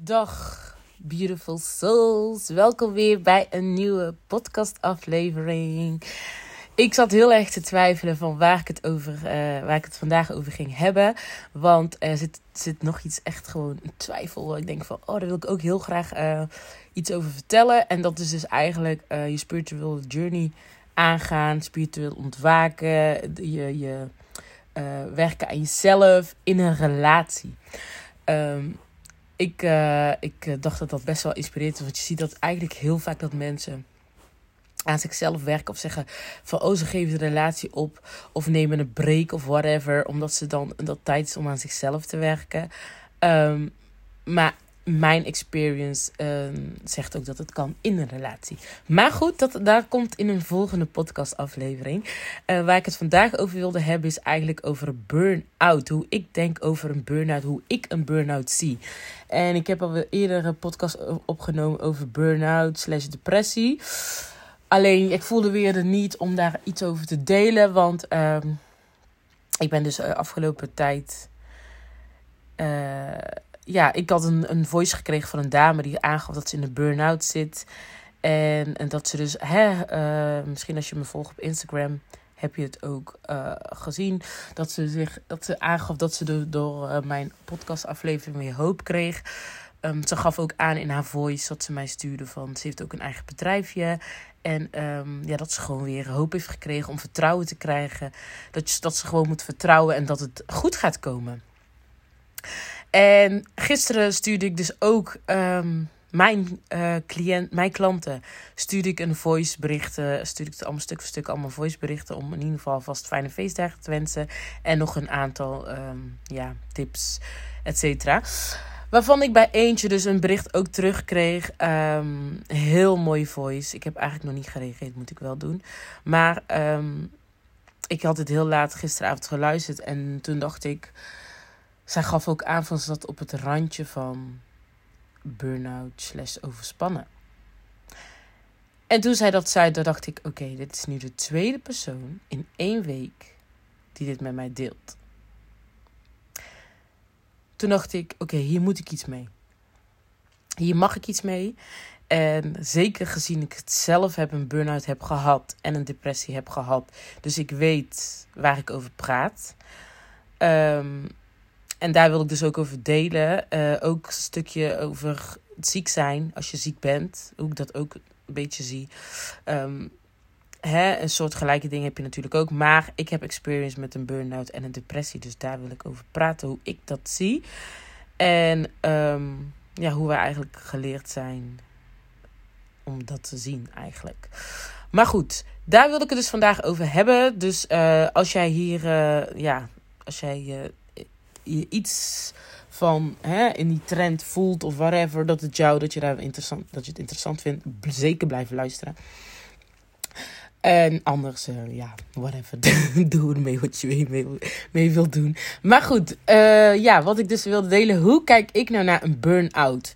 Dag, beautiful souls. Welkom weer bij een nieuwe podcastaflevering. Ik zat heel erg te twijfelen van waar ik het, over, uh, waar ik het vandaag over ging hebben. Want er zit, zit nog iets echt gewoon in twijfel. Ik denk van, oh, daar wil ik ook heel graag uh, iets over vertellen. En dat is dus eigenlijk uh, je spiritual journey aangaan, spiritueel ontwaken, je, je werken aan jezelf in een relatie. Um, ik, uh, ik dacht dat dat best wel inspirerend is. Want je ziet dat eigenlijk heel vaak dat mensen aan zichzelf werken. Of zeggen van oh, ze geven de relatie op. Of nemen een break of whatever. Omdat ze dan dat tijd is om aan zichzelf te werken. Um, maar mijn experience uh, zegt ook dat het kan in een relatie. Maar goed, dat, daar komt in een volgende podcastaflevering. Uh, waar ik het vandaag over wilde hebben is eigenlijk over burn-out. Hoe ik denk over een burn-out, hoe ik een burn-out zie. En ik heb al eerder een podcast opgenomen over burn-out slash depressie. Alleen, ik voelde weer de niet om daar iets over te delen. Want uh, ik ben dus uh, afgelopen tijd eh, ja, ik had een, een voice gekregen van een dame die aangaf dat ze in een burn-out zit. En, en dat ze dus, hè, uh, misschien als je me volgt op Instagram, heb je het ook uh, gezien. Dat ze, zich, dat ze aangaf dat ze door, uh, mijn podcastaflevering weer hoop kreeg. Um, ze gaf ook aan in haar voice dat ze mij stuurde van ze heeft ook een eigen bedrijfje. En um, ja, dat ze gewoon weer hoop heeft gekregen om vertrouwen te krijgen. Dat, je, dat ze gewoon moet vertrouwen en dat het goed gaat komen. En gisteren stuurde ik dus ook um, mijn uh, cliënt, mijn klanten, stuurde ik een voiceberichten, stuurde ik allemaal stuk voor stuk allemaal voiceberichten om in ieder geval vast fijne feestdagen te wensen en nog een aantal um, ja, tips, et cetera. Waarvan ik bij eentje dus een bericht ook terugkreeg. Um, heel mooi voice. Ik heb eigenlijk nog niet gereageerd, moet ik wel doen. Maar ik had het heel laat gisteravond geluisterd en toen dacht ik zij gaf ook aan van ze zat op het randje van burn-out slash overspannen. En toen zij dat zei, dacht ik, oké, dit is nu de tweede persoon in één week die dit met mij deelt. Toen dacht ik, oké, hier moet ik iets mee. Hier mag ik iets mee. En zeker gezien ik het zelf heb een burn-out heb gehad en een depressie heb gehad. Dus ik weet waar ik over praat. Um, en daar wil ik dus ook over delen. Uh, ook een stukje over ziek zijn als je ziek bent. Hoe ik dat ook een beetje zie. Um, hè, een soort gelijke dingen heb je natuurlijk ook. Maar ik heb experience met een burn-out en een depressie. Dus daar wil ik over praten. Hoe ik dat zie. En um, ja, hoe wij eigenlijk geleerd zijn om dat te zien eigenlijk. Maar goed, daar wil ik het dus vandaag over hebben. Dus uh, als jij hier, uh, ja, als jij je iets van hè, in die trend voelt of whatever, dat het jou, dat je, daar interessant, dat je het interessant vindt, zeker blijven luisteren. En anders, uh, ja, whatever. Doe ermee wat je mee, mee, wilt doen. Maar goed, uh, ja, wat ik dus wilde delen. Hoe kijk ik nou naar een burn-out?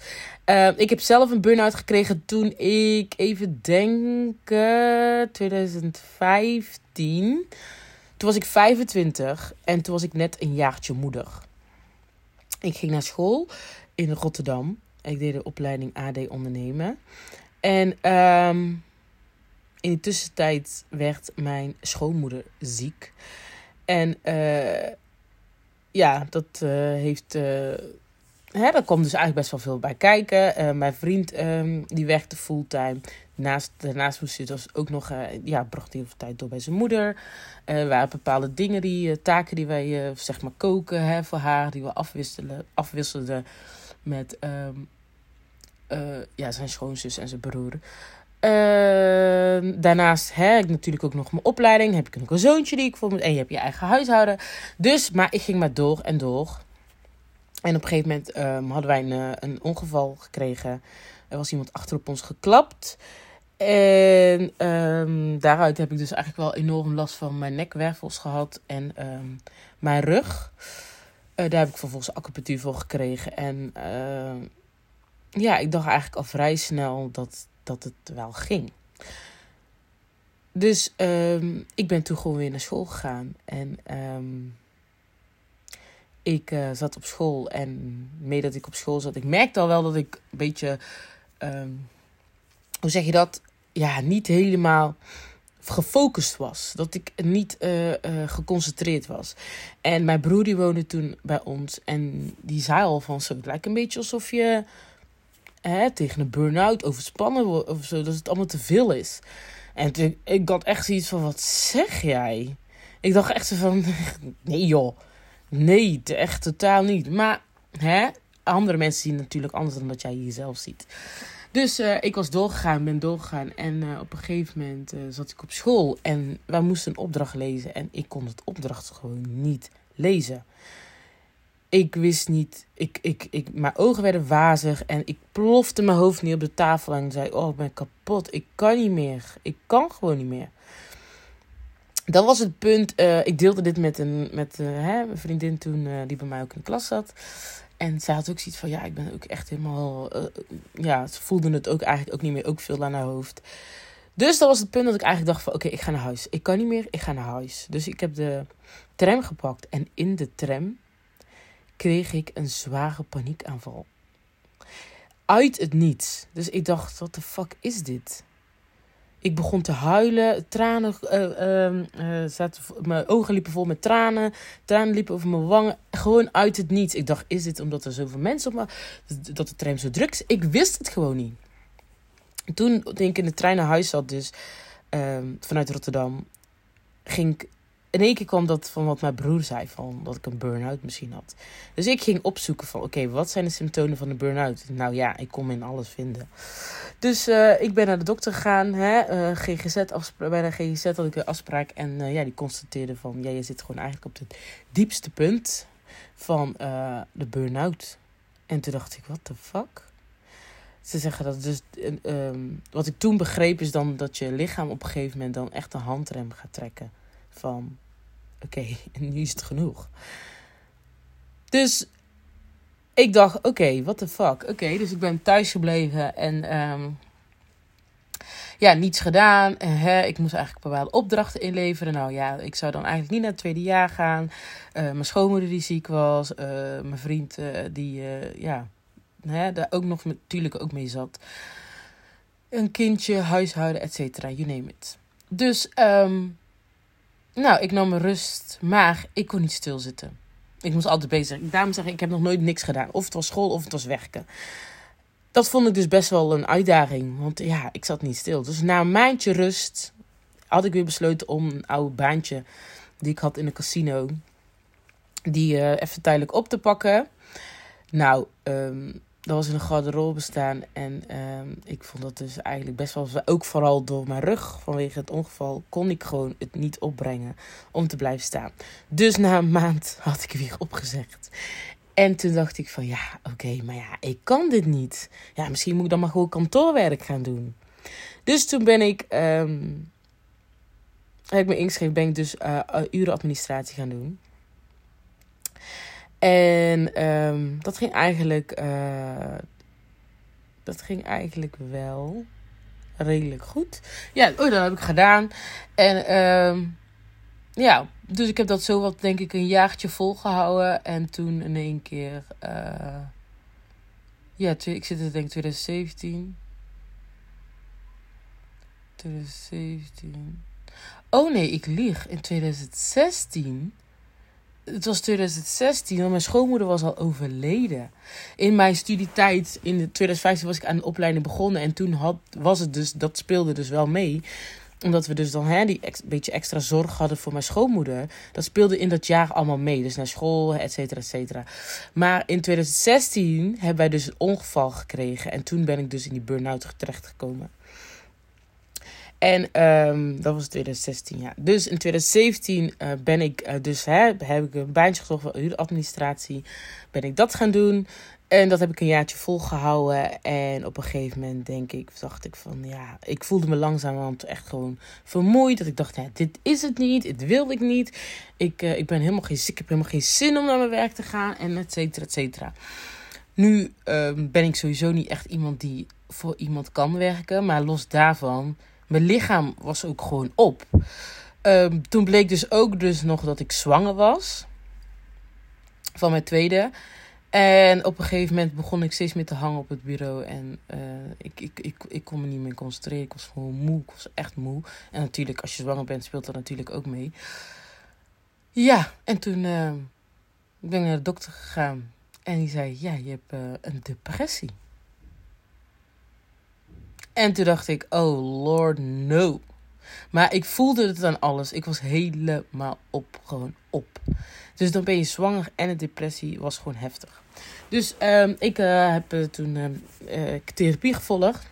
Uh, ik heb zelf een burn-out gekregen toen ik, even denken, 2015. Toen was ik 25 en toen was ik net een jaartje moeder. Ik ging naar school in Rotterdam. Ik deed de opleiding AD ondernemen. En um, in de tussentijd werd mijn schoonmoeder ziek. En uh, ja, dat uh, heeft. Uh, hè, daar kwam dus eigenlijk best wel veel bij kijken. mijn vriend um, die werkte fulltime. Naast, daarnaast moest hij dus ook nog, ja, bracht hij tijd door bij zijn moeder. Er waren bepaalde dingen, die, taken die wij, zeg maar, koken hè, voor haar, die we afwisselen, afwisselden met um, ja, zijn schoonzus en zijn broer. Uh, daarnaast heb ik natuurlijk ook nog mijn opleiding. Heb ik ook een zoontje die ik voor moet. En je hebt je eigen huishouden. Dus, maar ik ging maar door en door. En op een gegeven moment um, hadden wij een, eh, een ongeval gekregen. Er was iemand achter op ons geklapt. En um, daaruit heb ik dus eigenlijk wel enorm last van mijn nekwervels gehad. En um, mijn rug. Uh, daar heb ik vervolgens acupunctuur voor gekregen. En uh, ja, ik dacht eigenlijk al vrij snel dat dat het wel ging. Dus ik ben toen gewoon weer naar school gegaan. En Ik uh, zat op school en mee dat ik op school zat, ik merkte al wel dat ik een beetje, hoe zeg je dat? Ja, niet helemaal gefocust was. Dat ik niet uh, uh, geconcentreerd was. En mijn broer die woonde toen bij ons. En die zei al van zo, het lijkt een beetje alsof je hè, tegen een burn-out overspannen wordt. Of zo, dat het allemaal te veel is. En toen, ik had echt zoiets van, wat zeg jij? Ik dacht echt zo van, nee joh. Nee, echt totaal niet. Maar hè, andere mensen zien natuurlijk anders dan dat jij jezelf ziet. Dus uh, ik was doorgegaan, ben doorgegaan. En uh, op een gegeven moment uh, zat ik op school. En wij moesten een opdracht lezen. En ik kon het opdracht gewoon niet lezen. Ik wist niet. Ik, ik, ik, mijn ogen werden wazig. En ik plofte mijn hoofd neer op de tafel. En zei: Oh, ik ben kapot. Ik kan niet meer. Ik kan gewoon niet meer. Dat was het punt. ik deelde dit met een, met, hè, een vriendin toen die bij mij ook in de klas zat. En zij had ook zoiets van, ja, ik ben ook echt helemaal... Uh, ja, ze voelde het ook eigenlijk ook niet meer, ook veel aan haar hoofd. Dus dat was het punt dat ik eigenlijk dacht van, oké, ik ga naar huis. Ik kan niet meer, ik ga naar huis. Dus ik heb de tram gepakt. En in de tram kreeg ik een zware paniekaanval. Uit het niets. Dus ik dacht, wat de fuck is dit? Ik begon te huilen. Tranen, uh, zaten, mijn ogen liepen vol met tranen. Tranen liepen over mijn wangen. Gewoon uit het niets. Ik dacht, is dit omdat er zoveel mensen op me... Dat de trein zo druk is? Ik wist het gewoon niet. Toen, denk ik in de trein naar huis zat, dus ehm, vanuit Rotterdam, ging ik in één keer kwam dat van wat mijn broer zei, van dat ik een burn-out misschien had. Dus ik ging opzoeken van, oké, wat zijn de symptomen van een burn-out? Nou ja, ik kon in alles vinden. Dus uh, ik ben naar de dokter gegaan, hè, uh, GGZ bij de GGZ had ik een afspraak. En uh, ja, die constateerde van, ja, je zit gewoon eigenlijk op het diepste punt van de burn-out. En toen dacht ik, what the fuck? Ze zeggen dat dus, um, wat ik toen begreep is dan dat je lichaam op een gegeven moment dan echt een handrem gaat trekken. Van, oké, nu is het genoeg. Dus ik dacht, oké, okay, what the fuck. Oké, dus ik ben thuis gebleven en um, ja, niets gedaan. Hè, ik moest eigenlijk bepaalde opdrachten inleveren. Nou ja, ik zou dan eigenlijk niet naar het tweede jaar gaan. Uh, mijn schoonmoeder die ziek was. Uh, mijn vriend uh, die, ja, hè, daar ook nog natuurlijk ook mee zat. Een kindje, huishouden, et cetera, you name it. Dus um, nou, ik nam rust, maar ik kon niet stilzitten. Ik moest altijd bezig. Daarom zeg ik, ik heb nog nooit niks gedaan. Of het was school of het was werken. Dat vond ik dus best wel een uitdaging. Want ja, ik zat niet stil. Dus na een maandje rust had ik weer besloten om een oude baantje die ik had in een casino. Die uh, even tijdelijk op te pakken. Nou, um, dat was in een garderobe staan. En um, ik vond dat dus eigenlijk best wel... Ook vooral door mijn rug vanwege het ongeval... kon ik gewoon het niet opbrengen om te blijven staan. Dus na een maand had ik weer opgezegd. En toen dacht ik van ja, oké, maar ja, ik kan dit niet. Ja, misschien moet ik dan maar gewoon kantoorwerk gaan doen. Dus toen ben ik... Um, heb ik me ingeschreven, ben ik dus uh, urenadministratie gaan doen. En um, dat ging eigenlijk. Uh, dat ging eigenlijk wel redelijk goed. Ja, oh, dat heb ik gedaan. En um, ja, dus ik heb dat zo wat, denk ik, een jaartje volgehouden. En toen in één keer. Uh, ja, ik zit er denk ik 2017. 2017. Oh nee, ik lieg. In 2016 het was 2016, want mijn schoonmoeder was al overleden. In mijn studietijd, in 2015 was ik aan de opleiding begonnen. En toen had, was het dus, dat speelde dus wel mee. Omdat we dus dan hè, die beetje extra zorg hadden voor mijn schoonmoeder. Dat speelde in dat jaar allemaal mee. Dus naar school, et cetera, et cetera. Maar in 2016 hebben wij dus een ongeval gekregen. En toen ben ik dus in die burn-out terechtgekomen. En um, dat was 2016, ja. Dus in 2017 uh, ben ik uh, dus, hè, heb ik een baantje gezocht voor huuradministratie. Ben ik dat gaan doen. En dat heb ik een jaartje volgehouden. En op een gegeven moment denk ik, dacht ik van ja, ik voelde me langzamerhand echt gewoon vermoeid. Dat ik dacht, ja, dit is het niet, dit wil ik niet. Ik, uh, ik ben helemaal geen, ik heb helemaal geen zin om naar mijn werk te gaan. En et cetera, et cetera. Nu ben ik sowieso niet echt iemand die voor iemand kan werken. Maar los daarvan mijn lichaam was ook gewoon op. Um, toen bleek dus ook dus nog dat ik zwanger was. van mijn tweede. En op een gegeven moment begon ik steeds meer te hangen op het bureau. En uh, ik, ik, ik, ik kon me niet meer concentreren. Ik was gewoon moe. Ik was echt moe. En natuurlijk, als je zwanger bent, speelt dat natuurlijk ook mee. Ja, en toen uh, ben ik naar de dokter gegaan. En die zei, ja, je hebt uh, een depressie. En toen dacht ik, oh lord, no. Maar ik voelde het aan alles. Ik was helemaal op, gewoon op. Dus dan ben je zwanger en een depressie was gewoon heftig. Dus um, ik uh, heb uh, toen uh, therapie gevolgd.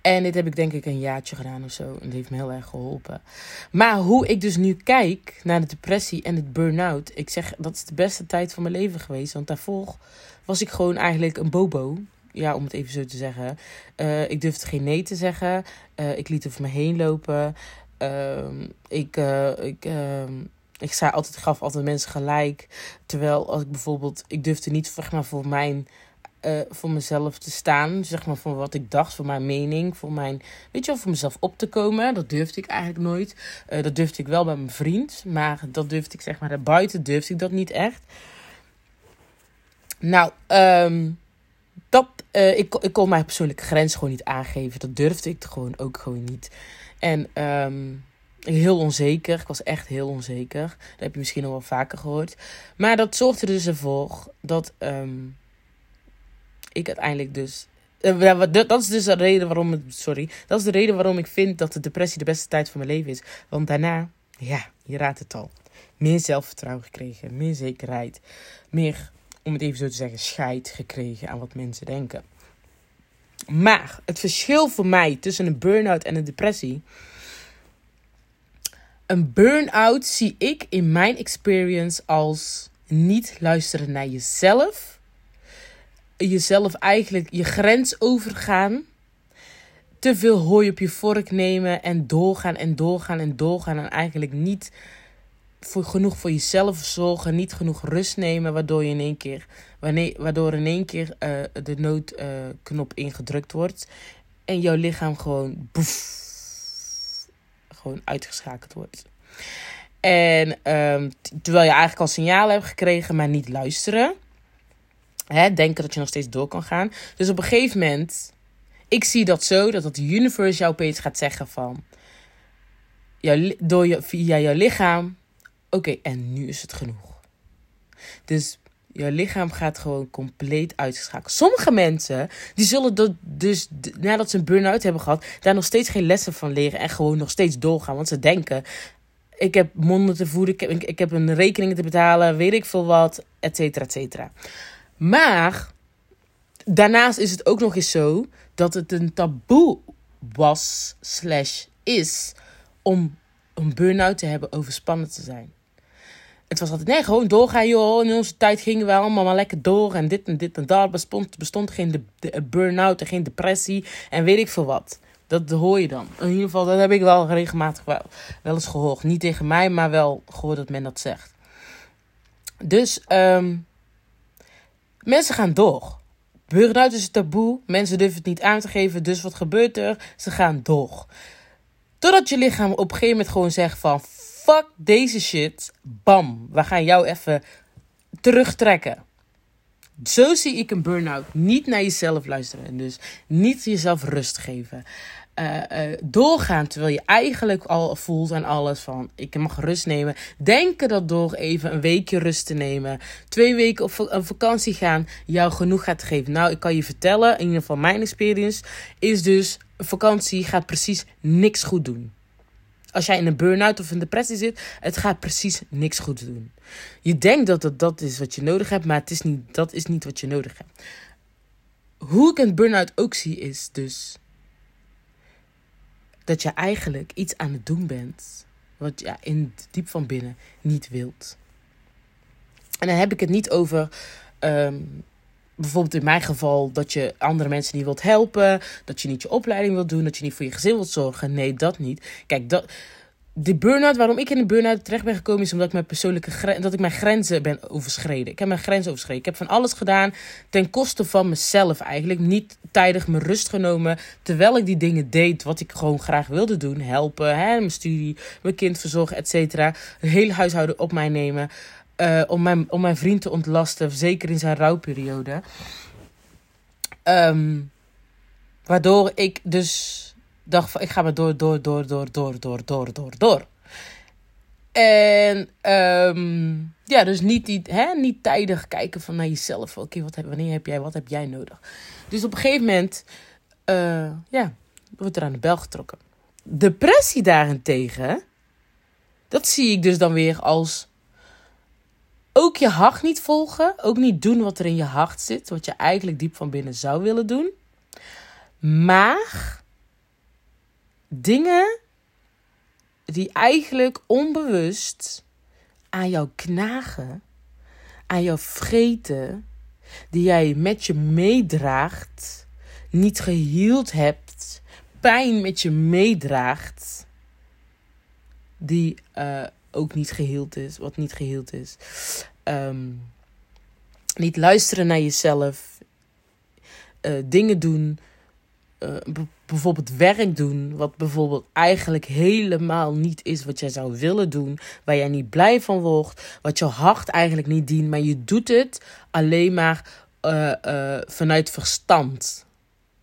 En dit heb ik denk ik een jaartje gedaan of zo. En dat heeft me heel erg geholpen. Maar hoe ik dus nu kijk naar de depressie en het burn-out. Ik zeg, dat is de beste tijd van mijn leven geweest. Want daarvoor was ik gewoon eigenlijk een bobo ja, om het even zo te zeggen. Uh, ik durfde geen nee te zeggen. Uh, ik liet over me heen lopen. Uh, ik, ik, ehm, ik zei altijd, gaf altijd mensen gelijk. Terwijl als ik bijvoorbeeld, ik durfde niet zeg maar, voor mijn. voor mezelf te staan, zeg maar, voor wat ik dacht, voor mijn mening, voor mijn, weet je wel, voor mezelf op te komen. Dat durfde ik eigenlijk nooit. dat durfde ik wel bij mijn vriend, maar dat durfde ik, zeg maar, buiten durfde ik dat niet echt. Nou, um, dat, uh, ik, ik kon mijn persoonlijke grens gewoon niet aangeven. Dat durfde ik gewoon ook gewoon niet. En um, heel onzeker. Ik was echt heel onzeker. Dat heb je misschien al wel vaker gehoord. Maar dat zorgde dus ervoor dat um, ik uiteindelijk dus. Uh, dat is dus de reden waarom. sorry. Dat is de reden waarom ik vind dat de depressie de beste tijd van mijn leven is. Want daarna, ja, je raadt het al. Meer zelfvertrouwen gekregen. Meer zekerheid. Meer om het even zo te zeggen, scheid gekregen aan wat mensen denken. Maar het verschil voor mij tussen een burn-out en een depressie. Een burn-out zie ik in mijn experience als niet luisteren naar jezelf. Jezelf eigenlijk je grens overgaan. Te veel hooi op je vork nemen en doorgaan en doorgaan en doorgaan. En eigenlijk niet voor, genoeg voor jezelf zorgen, niet genoeg rust nemen, waardoor je in één keer, wanneer, waardoor in één keer uh, de noodknop uh, ingedrukt wordt en jouw lichaam gewoon, boef, gewoon uitgeschakeld wordt. En um, terwijl je eigenlijk al signalen hebt gekregen, maar niet luisteren. Hè, denken dat je nog steeds door kan gaan. Dus op een gegeven moment, ik zie dat zo, dat het universe jou opeens gaat zeggen van, door je, via jouw lichaam Oké, en nu is het genoeg. Dus je lichaam gaat gewoon compleet uitgeschakeld. Sommige mensen, die zullen dat dus nadat ze een burn-out hebben gehad, daar nog steeds geen lessen van leren en gewoon nog steeds doorgaan. Want ze denken, ik heb monden te voeden, ik heb, ik heb een rekening te betalen, weet ik veel wat, et cetera, et cetera. Maar daarnaast is het ook nog eens zo dat het een taboe was, slash is, om een burn-out te hebben, overspannen te zijn het was altijd, nee, gewoon doorgaan joh. In onze tijd gingen we allemaal maar lekker door. En dit en dit en dat. Bestond, bestond geen de, de burn-out en geen depressie. En weet ik veel wat. Dat hoor je dan. In ieder geval, dat heb ik wel regelmatig wel, wel eens gehoord. Niet tegen mij, maar wel gehoord dat men dat zegt. Dus um, mensen gaan door. Burn-out is een taboe. Mensen durven het niet aan te geven. Dus wat gebeurt er? Ze gaan door. Totdat je lichaam op een gegeven moment gewoon zegt van fuck deze shit. Bam, we gaan jou even terugtrekken. Zo zie ik een burn-out. Niet naar jezelf luisteren. En dus niet jezelf rust geven. Uh, uh, doorgaan terwijl je eigenlijk al voelt aan alles van ik mag rust nemen. Denken dat door even een weekje rust te nemen, twee weken op een vakantie gaan, jou genoeg gaat geven. Nou, ik kan je vertellen, in ieder geval mijn experience, is dus vakantie gaat precies niks goed doen. Als jij in een burn-out of een depressie zit, het gaat precies niks goed doen. Je denkt dat het dat is wat je nodig hebt, maar het is niet, dat is niet wat je nodig hebt. Hoe ik een burn-out ook zie, is dus dat je eigenlijk iets aan het doen bent wat je in diep van binnen niet wilt. En dan heb ik het niet over um, bijvoorbeeld in mijn geval dat je andere mensen niet wilt helpen, dat je niet je opleiding wilt doen, dat je niet voor je gezin wilt zorgen. Nee, dat niet. Kijk, dat, de burn-out, waarom ik in de burn-out terecht ben gekomen, is omdat ik mijn persoonlijke dat ik mijn grenzen ben overschreden. Ik heb mijn grenzen overschreden. Ik heb van alles gedaan ten koste van mezelf eigenlijk. Niet tijdig mijn rust genomen, terwijl ik die dingen deed wat ik gewoon graag wilde doen. Helpen, hè, mijn studie, mijn kind verzorgen, et cetera. Het hele huishouden op mij nemen. Eh, om, mijn, om mijn vriend te ontlasten, zeker in zijn rouwperiode. Ehm, waardoor ik dus dacht van ik ga maar door, door, door, door, door, door, door, door, door. En um, ja, dus niet, niet, hè, niet tijdig kijken van naar jezelf. Oké, heb, wanneer heb jij, wat heb jij nodig? Dus op een gegeven moment, uh, ja, wordt er aan de bel getrokken. Depressie daarentegen, dat zie ik dus dan weer als ook je hart niet volgen. Ook niet doen wat er in je hart zit. Wat je eigenlijk diep van binnen zou willen doen. Maar dingen die eigenlijk onbewust aan jou knagen, aan jou vreten, die jij met je meedraagt, niet geheeld hebt, pijn met je meedraagt, die uh, ook niet geheeld is, wat niet geheeld is. Um, niet luisteren naar jezelf, uh, dingen doen uh, bijvoorbeeld werk doen, wat bijvoorbeeld eigenlijk helemaal niet is wat jij zou willen doen, waar jij niet blij van wordt, wat je hart eigenlijk niet dient, maar je doet het alleen maar uh, vanuit verstand.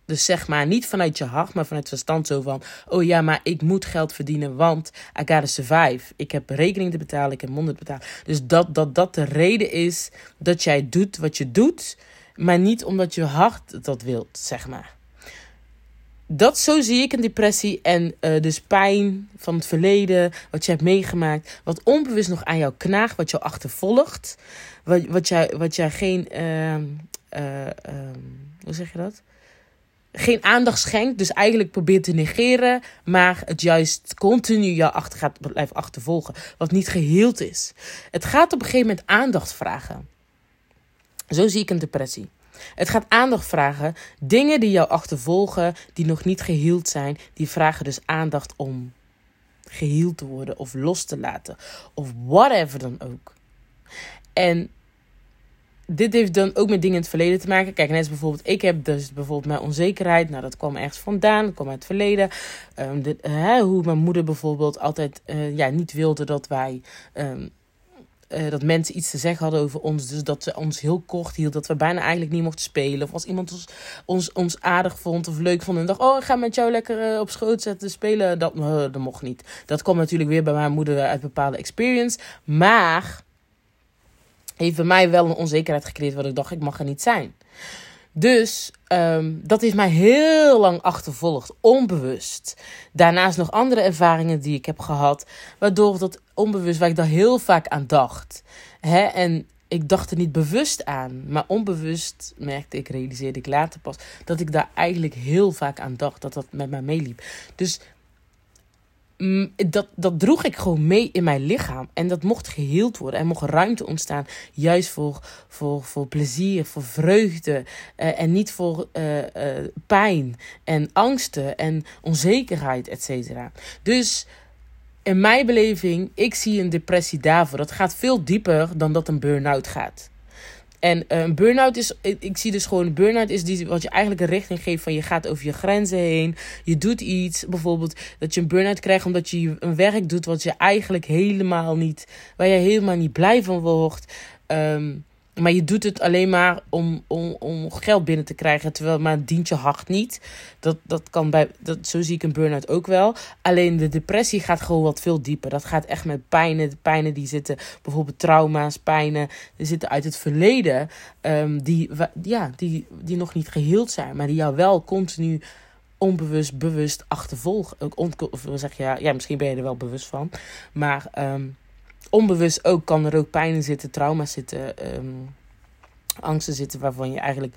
Dus zeg maar niet vanuit je hart, maar vanuit verstand zo van: oh ja, maar ik moet geld verdienen, want I gotta survive. Ik heb rekening te betalen, ik heb monden te betalen. Dus dat, dat dat de reden is dat jij doet wat je doet, maar niet omdat je hart dat wilt, zeg maar dat zo zie ik een depressie en uh, dus pijn van het verleden, wat je hebt meegemaakt, wat onbewust nog aan jou knaagt, wat jou achtervolgt, wat, wat, jij, wat jij geen, uh, uh, hoe zeg je dat? Geen aandacht schenkt, dus eigenlijk probeert te negeren, maar het juist continu jou achter gaat blijven achtervolgen, wat niet geheeld is. Het gaat op een gegeven moment aandacht vragen. Zo zie ik een depressie. Het gaat aandacht vragen. Dingen die jou achtervolgen, die nog niet geheeld zijn, die vragen dus aandacht om geheeld te worden of los te laten. Of whatever dan ook. En dit heeft dan ook met dingen in het verleden te maken. Kijk, net als bijvoorbeeld, ik heb dus bijvoorbeeld mijn onzekerheid. Nou, dat kwam ergens vandaan, dat kwam uit het verleden. Hè, hoe mijn moeder bijvoorbeeld altijd uh, ja, niet wilde dat wij um, uh, dat mensen iets te zeggen hadden over ons. Dus dat ze ons heel kort hield. Dat we bijna eigenlijk niet mochten spelen. Of als iemand ons, ons, aardig vond of leuk vond. En dacht, oh, ik ga met jou lekker uh, op schoot zetten spelen. Dat, uh, dat mocht niet. Dat kwam natuurlijk weer bij mijn moeder uit bepaalde experience. Maar heeft bij mij wel een onzekerheid gecreëerd. Waar ik dacht, ik mag er niet zijn. Dus um, dat heeft mij heel lang achtervolgd, onbewust. Daarnaast nog andere ervaringen die ik heb gehad, waardoor dat onbewust, waar ik daar heel vaak aan dacht. Hè? En ik dacht er niet bewust aan, maar onbewust merkte ik, realiseerde ik later pas, dat ik daar eigenlijk heel vaak aan dacht, dat dat met mij meeliep. Dus dat, dat droeg ik gewoon mee in mijn lichaam. En dat mocht geheeld worden. Er mocht ruimte ontstaan. Juist voor, voor, voor plezier, voor vreugde. Uh, en niet voor uh, uh, pijn en angsten en onzekerheid, et cetera. Dus in mijn beleving, ik zie een depressie daarvoor. Dat gaat veel dieper dan dat een burn-out gaat. En uh, een burn-out is, ik, zie dus gewoon, burn-out is die, wat je eigenlijk een richting geeft van je gaat over je grenzen heen. Je doet iets, bijvoorbeeld dat je een burn-out krijgt omdat je een werk doet wat je eigenlijk helemaal niet, waar je helemaal niet blij van wordt. Um, maar je doet het alleen maar om, om, om geld binnen te krijgen. Terwijl maar dient je hart niet. Dat, dat kan bij, dat, zo zie ik een burn-out ook wel. Alleen de depressie gaat gewoon wat veel dieper. Dat gaat echt met pijnen. De pijnen die zitten, bijvoorbeeld trauma's, pijnen. Die zitten uit het verleden. Um, die, ja, die, die nog niet geheeld zijn. Maar die jou wel continu onbewust, bewust achtervolgen. Of zeg je, ja, misschien ben je er wel bewust van. Maar... Um, onbewust ook kan er ook pijn zitten, trauma's zitten, um, angsten zitten waarvan je eigenlijk,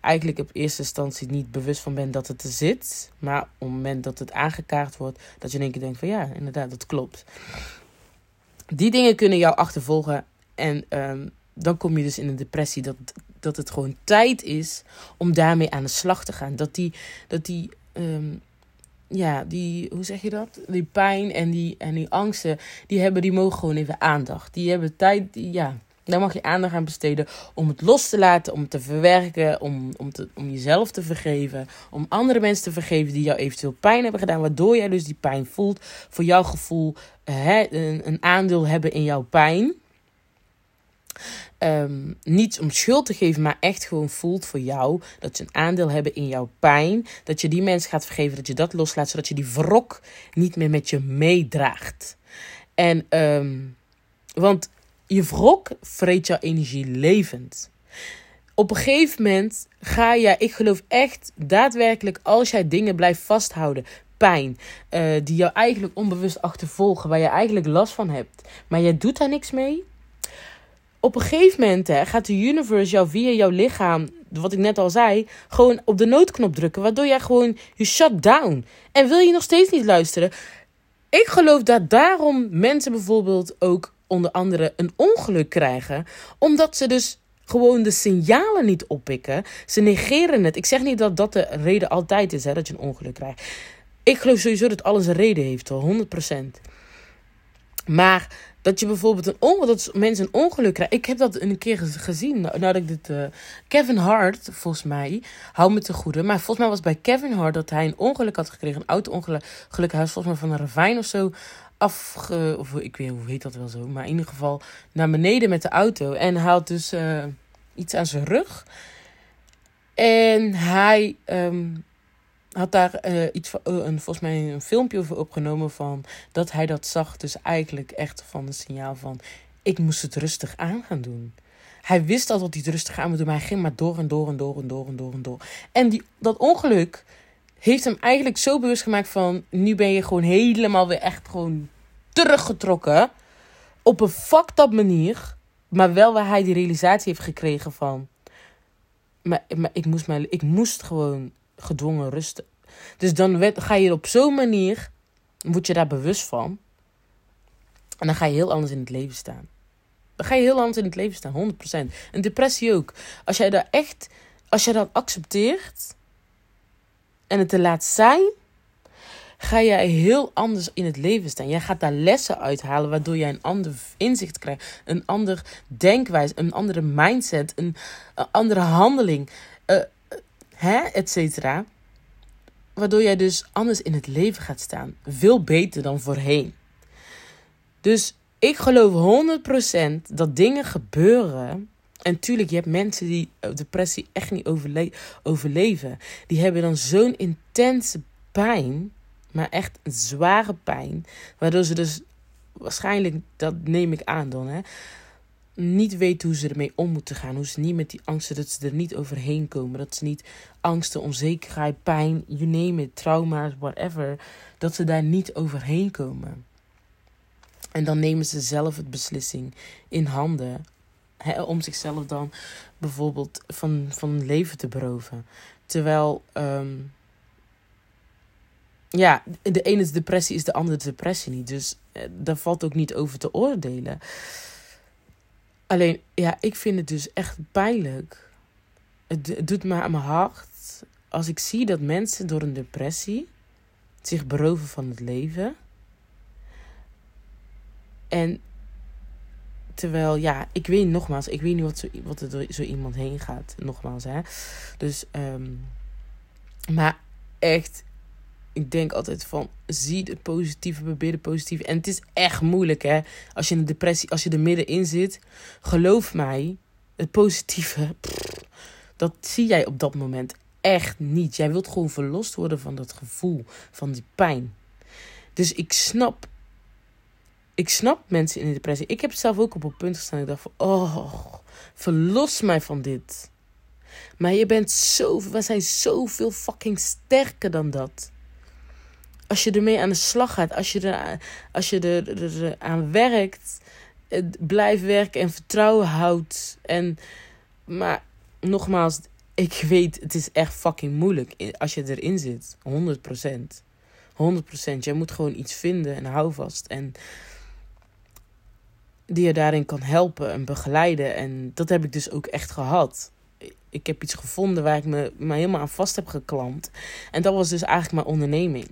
eigenlijk op eerste instantie niet bewust van bent dat het er zit. Maar op het moment dat het aangekaart wordt, dat je in één keer denkt van ja, inderdaad, dat klopt. Die dingen kunnen jou achtervolgen en um, dan kom je dus in een depressie dat, dat het gewoon tijd is om daarmee aan de slag te gaan. Dat die, dat die um, ja, die, hoe zeg je dat? Die pijn en die, en die angsten, die hebben, die mogen gewoon even aandacht. Die hebben tijd, ja, daar mag je aandacht aan besteden om het los te laten, om te verwerken, om, om, te, om jezelf te vergeven, om andere mensen te vergeven die jou eventueel pijn hebben gedaan, waardoor jij dus die pijn voelt, voor jouw gevoel hè, een, een aandeel hebben in jouw pijn. Um, niet om schuld te geven, maar echt gewoon voelt voor jou dat ze een aandeel hebben in jouw pijn. Dat je die mensen gaat vergeven, dat je dat loslaat, zodat je die wrok niet meer met je meedraagt. En, um, want je wrok vreet jouw energie levend. Op een gegeven moment ga je, ik geloof echt daadwerkelijk, als jij dingen blijft vasthouden, pijn, uh, die jou eigenlijk onbewust achtervolgen, waar je eigenlijk last van hebt, maar jij doet daar niks mee. Op een gegeven moment hè, gaat de universe jou via jouw lichaam, wat ik net al zei, gewoon op de noodknop drukken, waardoor jij gewoon je shut down. En wil je nog steeds niet luisteren? Ik geloof dat daarom mensen bijvoorbeeld ook onder andere een ongeluk krijgen, omdat ze dus gewoon de signalen niet oppikken. Ze negeren het. Ik zeg niet dat dat de reden altijd is hè, dat je een ongeluk krijgt. Ik geloof sowieso dat alles een reden heeft, al 100%. Maar dat je bijvoorbeeld een ongeluk, dat mensen een ongeluk. Ik heb dat een keer gezien. Nou, dat ik dit. Uh, Kevin Hart, volgens mij, hou me te goede. Maar volgens mij was bij Kevin Hart dat hij een ongeluk had gekregen. Een auto-ongeluk. Hij was volgens mij van een ravijn of zo afge... Of ik weet hoe heet dat wel zo. Maar in ieder geval naar beneden met de auto. En hij had dus uh, iets aan zijn rug. En hij um, had daar uh, iets van, uh, een, volgens mij een filmpje over opgenomen van dat hij dat zag. Dus eigenlijk echt van een signaal van ik moest het rustig aan gaan doen. Hij wist al dat hij het rustig aan moet doen, maar hij ging maar door en door en door en door en door en door. En die, dat ongeluk heeft hem eigenlijk zo bewust gemaakt van nu ben je gewoon helemaal weer echt gewoon teruggetrokken. Op een fucked up manier. Maar wel waar hij die realisatie heeft gekregen van. Maar, maar ik, moest mijn, ik moest gewoon gedwongen rusten. Dus dan ga je op zo'n manier. Word je daar bewust van. En dan ga je heel anders in het leven staan. Dan ga je heel anders in het leven staan, 100%. En depressie ook. Als jij daar echt. Als jij dat accepteert. En het te laat zijn ga jij heel anders in het leven staan. Jij gaat daar lessen uithalen, waardoor jij een ander inzicht krijgt, een ander denkwijze, een andere mindset, een, andere handeling, uh, hè, et cetera. Waardoor jij dus anders in het leven gaat staan. Veel beter dan voorheen. Dus ik geloof 100% dat dingen gebeuren. En tuurlijk, je hebt mensen die depressie echt niet overle overleven. Die hebben dan zo'n intense pijn maar echt zware pijn. Waardoor ze dus waarschijnlijk, dat neem ik aan dan, hè, niet weten hoe ze ermee om moeten gaan. Hoe ze niet met die angsten, dat ze er niet overheen komen. Dat ze niet angsten, onzekerheid, pijn, you name it, trauma's, whatever. Dat ze daar niet overheen komen. En dan nemen ze zelf het beslissing in handen. Om zichzelf dan bijvoorbeeld van, van leven te beroven. Terwijl. Um, ja, de ene depressie is de andere depressie niet. Dus eh, daar valt ook niet over te oordelen. Alleen, ja, ik vind het dus echt pijnlijk. Het, doet me aan mijn hart als ik zie dat mensen door een depressie zich beroven van het leven. En terwijl, ja, ik weet nogmaals, ik weet niet wat, zo, wat er door zo iemand heen gaat. Nogmaals, hè. Dus, um, maar echt, ik denk altijd van, zie de positieve, probeer de positieve. En het is echt moeilijk, hè. Als je in een depressie, als je er middenin zit. Geloof mij, het positieve, dat zie jij op dat moment echt niet. Jij wilt gewoon verlost worden van dat gevoel, van die pijn. Dus ik snap, ik snap mensen in de depressie. Ik heb zelf ook op een punt gestaan. Ik dacht van, oh, verlos mij van dit. Maar je bent zo, we zijn zoveel fucking sterker dan dat als je ermee aan de slag gaat, als je er, als je er, aan werkt, blijft werken en vertrouwen houdt. En, maar nogmaals, ik weet, het is echt fucking moeilijk als je erin zit. 100%. 100%. Jij moet gewoon iets vinden en hou vast. En die je daarin kan helpen en begeleiden. En dat heb ik dus ook echt gehad. Ik heb iets gevonden waar ik me, me helemaal aan vast heb geklampt. En dat was dus eigenlijk mijn onderneming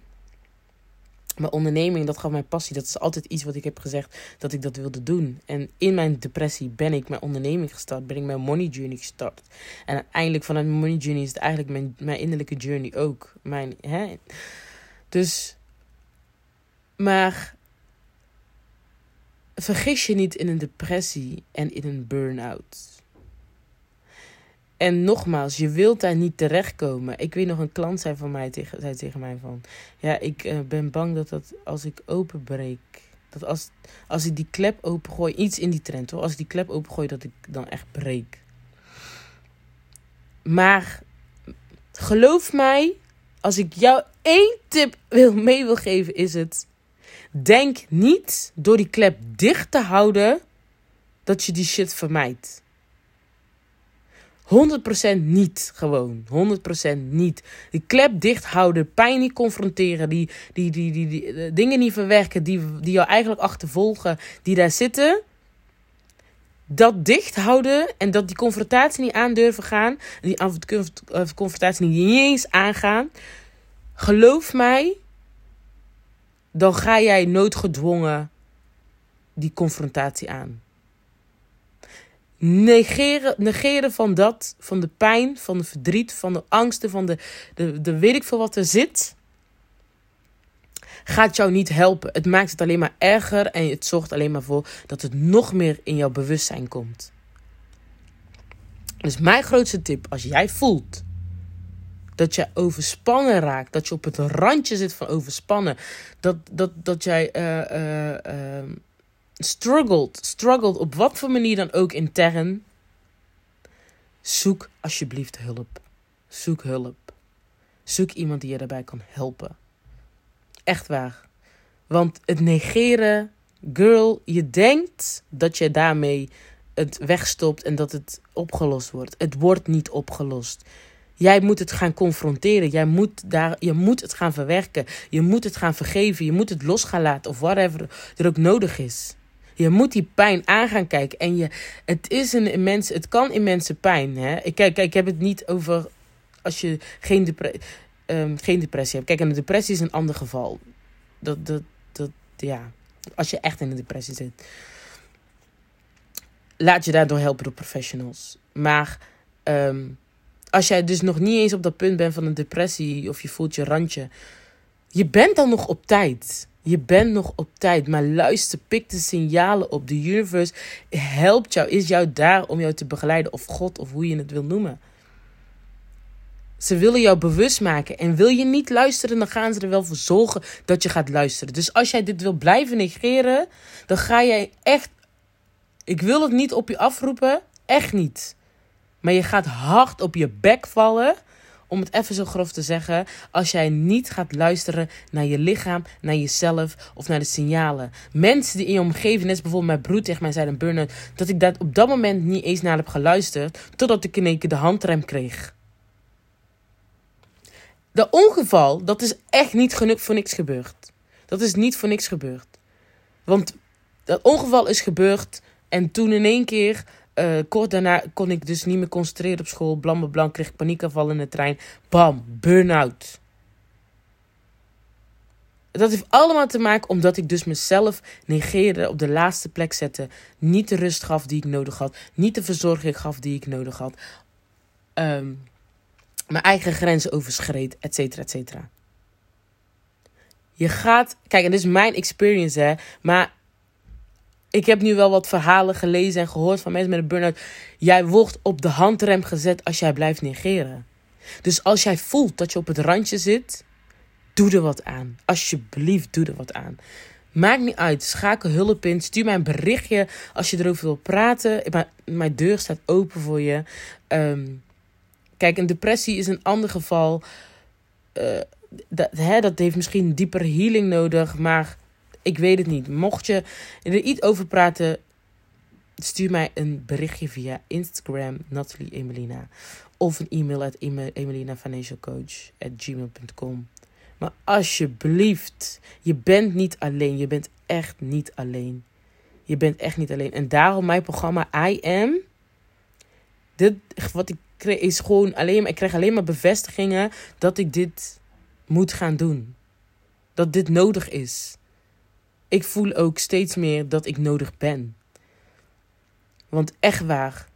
mijn onderneming, dat gaf mij passie. Dat is altijd iets wat ik heb gezegd dat ik dat wilde doen. En in mijn depressie ben ik mijn onderneming gestart. Ben ik mijn money journey gestart. En uiteindelijk vanuit mijn money journey is het eigenlijk mijn, mijn innerlijke journey ook. Mijn, hè? Dus, maar vergis je niet in een depressie en in een burn-out. En nogmaals, je wilt daar niet terechtkomen. Ik weet nog, een klant zei, van mij tegen, zei tegen mij van... Ja, ik uh, ben bang dat, dat als ik openbreek... Dat als, als ik die klep opengooi... Iets in die trend hoor. Als ik die klep opengooi, dat ik dan echt breek. Maar geloof mij, als ik jou één tip wil mee wil geven, is het: denk niet door die klep dicht te houden dat je die shit vermijdt. 100% niet gewoon. 100% niet. Die klep dicht houden, pijn niet confronteren, die, die, die, die, die, die dingen niet verwerken die, die jou eigenlijk achtervolgen, die daar zitten dat dicht houden en dat die confrontatie niet aan durven gaan, die confrontatie niet eens aangaan, geloof mij, dan ga jij noodgedwongen die confrontatie aan. Negeren, negeren van dat, van de pijn, van de verdriet, van de angsten, van de, de, de weet ik veel wat er zit gaat jou niet helpen. Het maakt het alleen maar erger en het zorgt alleen maar voor dat het nog meer in jouw bewustzijn komt. Dus mijn grootste tip, als jij voelt dat jij overspannen raakt, dat je op het randje zit van overspannen, dat, dat, dat jij uh, uh, struggelt, struggelt op wat voor manier dan ook intern, zoek alsjeblieft hulp. Zoek hulp. Zoek iemand die je daarbij kan helpen. Echt waar. Want het negeren, girl, je denkt dat je daarmee het wegstopt en dat het opgelost wordt. Het wordt niet opgelost. Jij moet het gaan confronteren. Jij moet, daar, je moet het gaan verwerken. Je moet het gaan vergeven. Je moet het los gaan laten. Of whatever er ook nodig is. Je moet die pijn aan gaan kijken. En je, het, is een immense, het kan immense pijn. Hè? Ik, kijk, ik heb het niet over als je geen depressie um, geen depressie hebt. Kijk, een depressie is een ander geval. Dat, dat, dat, ja, als je echt in een depressie zit. Laat je daardoor helpen door professionals. Maar um, als jij dus nog niet eens op dat punt bent van een depressie of je voelt je randje, je bent dan nog op tijd. Je bent nog op tijd, maar luister, pik de signalen op. De universe helpt jou, is jou daar om jou te begeleiden, of God, of hoe je het wil noemen. Ze willen jou bewust maken. En wil je niet luisteren, dan gaan ze er wel voor zorgen dat je gaat luisteren. Dus als jij dit wil blijven negeren, dan ga jij echt. Ik wil het niet op je afroepen. Echt niet. Maar je gaat hard op je bek vallen. Om het even zo grof te zeggen. Als jij niet gaat luisteren naar je lichaam, naar jezelf of naar de signalen. Mensen die in je omgeving, net bijvoorbeeld mijn broer tegen mij zei een burn-out. Dat ik dat op dat moment niet eens naar heb geluisterd. Totdat ik in één keer de handrem kreeg. Dat ongeval, dat is echt niet genoeg voor niks gebeurd. Dat is niet voor niks gebeurd. Want dat ongeval is gebeurd en toen in één keer, uh, kort daarna, kon ik dus niet meer concentreren op school. Blam, blam, kreeg paniekaanval in de trein. Bam, burn-out. Dat heeft allemaal te maken omdat ik dus mezelf negeerde, op de laatste plek zette. Niet de rust gaf die ik nodig had. Niet de verzorging gaf die ik nodig had. Um, mijn eigen grenzen overschreed, et cetera, et cetera. Je gaat, kijk, en dit is mijn experience, hè, maar ik heb nu wel wat verhalen gelezen en gehoord van mensen met een burn-out. Jij wordt op de handrem gezet als jij blijft negeren. Dus als jij voelt dat je op het randje zit, doe er wat aan. Alsjeblieft, doe er wat aan. Maakt niet uit. Schakel hulp in. Stuur mij een berichtje als je erover wil praten. Mijn, deur staat open voor je. Um, Kijk, een depressie is een ander geval. Uh, dat, hè, dat heeft misschien dieper healing nodig, maar ik weet het niet. Mocht je er iets over praten, stuur mij een berichtje via Instagram, Natalie Emelina. Of een e-mail at emelinafinancialcoach.gmail.com. Maar alsjeblieft, je bent niet alleen. Je bent echt niet alleen. Je bent echt niet alleen. En daarom mijn programma I Am. Dit, wat ik is gewoon alleen maar, ik krijg alleen maar bevestigingen dat ik dit moet gaan doen. Dat dit nodig is. Ik voel ook steeds meer dat ik nodig ben. Want echt waar.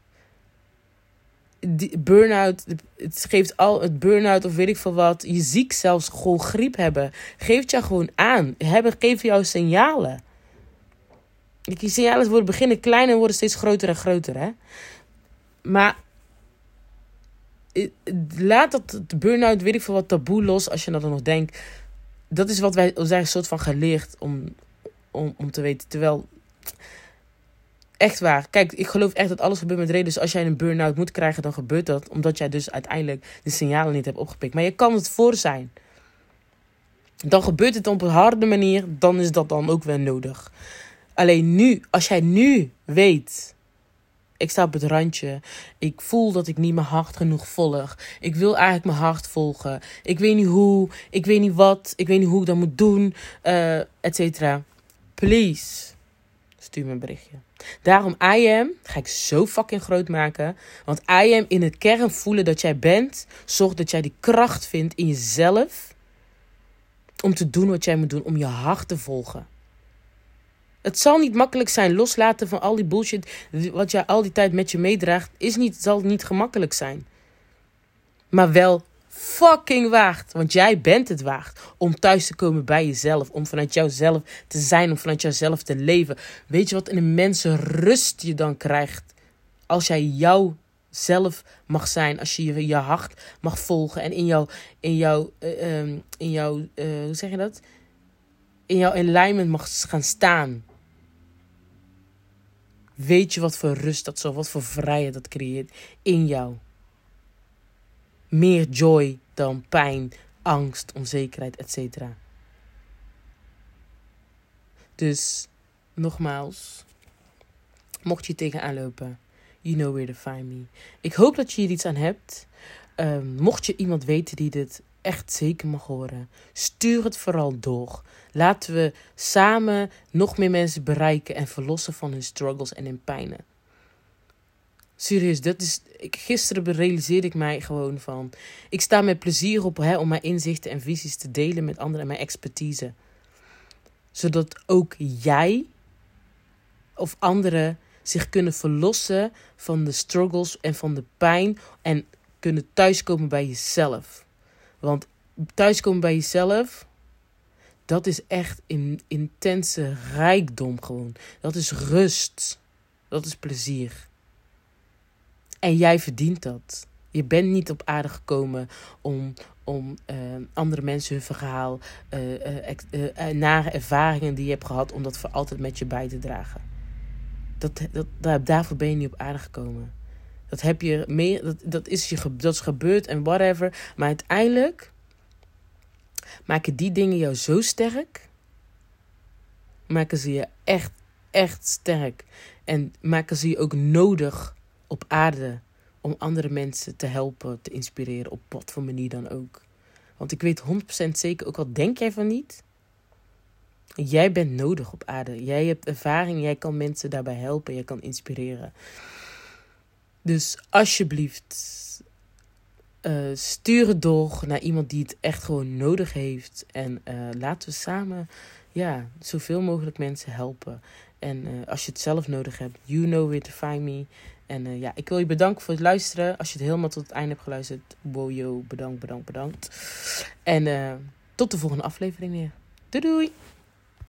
Burn-out, het geeft al het burn-out of weet ik veel wat. Je ziek zelfs gewoon griep hebben. Geeft jou gewoon aan. Geven jou signalen. die signalen worden beginnen klein en worden steeds groter en groter. Hè? Maar eh, laat dat burn-out, weet ik veel wat, taboe los als je dat dan nog denkt. Dat is wat wij zijn een soort van geleerd om, om, om te weten. Terwijl, echt waar. Kijk, ik geloof echt dat alles gebeurt met reden. Dus als jij een burn-out moet krijgen, dan gebeurt dat. Omdat jij dus uiteindelijk de signalen niet hebt opgepikt. Maar je kan het voor zijn. Dan gebeurt het op een harde manier. Dan is dat dan ook wel nodig. Alleen nu, als jij nu weet. Ik sta op het randje. Ik voel dat ik niet mijn hart genoeg volg. Ik wil eigenlijk mijn hart volgen. Ik weet niet hoe. Ik weet niet wat. Ik weet niet hoe ik dat moet doen. Uh, et cetera. Please. Stuur me een berichtje. Daarom I am ga ik zo fucking groot maken. Want I am in het kern voelen dat jij bent. Zorg dat jij die kracht vindt in jezelf. Om te doen wat jij moet doen. Om je hart te volgen. Het zal niet makkelijk zijn. Loslaten van al die bullshit. Wat jij al die tijd met je meedraagt. Is niet, zal niet gemakkelijk zijn. Maar wel fucking waard. Want jij bent het waard om thuis te komen bij jezelf. Om vanuit jouzelf te zijn. Om vanuit jouzelf te leven. Weet je wat een immense rust je dan krijgt? Als jij jouzelf mag zijn. Als je je, hart mag volgen. En in jouw, in jouw, uh, in jouw uh, hoe zeg je dat? In jouw alignment mag gaan staan. Weet je wat voor rust dat zo, wat voor vrijheid dat creëert in jou? Meer joy dan pijn, angst, onzekerheid, etc. Dus nogmaals, mocht je tegenaan lopen, you know where to find me. Ik hoop dat je hier iets aan hebt. Um, mocht je iemand weten die dit echt zeker mag horen, stuur het vooral door. Laten we samen nog meer mensen bereiken en verlossen van hun struggles en hun pijnen. Serieus, dat is. Ik, gisteren realiseerde ik mij gewoon van. Ik sta met plezier op hè, om mijn inzichten en visies te delen met anderen en mijn expertise. Zodat ook jij of anderen zich kunnen verlossen van de struggles en van de pijn. En kunnen thuiskomen bij jezelf. Want thuiskomen bij jezelf, dat is echt een intense rijkdom gewoon. Dat is rust. Dat is plezier. En jij verdient dat. Je bent niet op aarde gekomen om, om uh, andere mensen hun verhaal, uh, nare ervaringen die je hebt gehad, om dat voor altijd met je bij te dragen. Dat, dat, daarvoor ben je niet op aarde gekomen. Dat, heb je meer, dat, dat, is je, dat is gebeurd en whatever. Maar uiteindelijk maken die dingen jou zo sterk. Maken ze je echt, echt sterk. En maken ze je ook nodig op aarde om andere mensen te helpen, te inspireren, op wat voor manier dan ook. Want ik weet 100% zeker, ook al denk jij van niet, jij bent nodig op aarde. Jij hebt ervaring, jij kan mensen daarbij helpen, jij kan inspireren. Dus alsjeblieft, uh, stuur het door naar iemand die het echt gewoon nodig heeft. En uh, laten we samen ja, zoveel mogelijk mensen helpen. En uh, als je het zelf nodig hebt, you know where to find me. En uh, ja, ik wil je bedanken voor het luisteren. Als je het helemaal tot het einde hebt geluisterd. Wow, yo, bedankt, bedankt, bedankt. En uh, tot de volgende aflevering weer. Doei doei!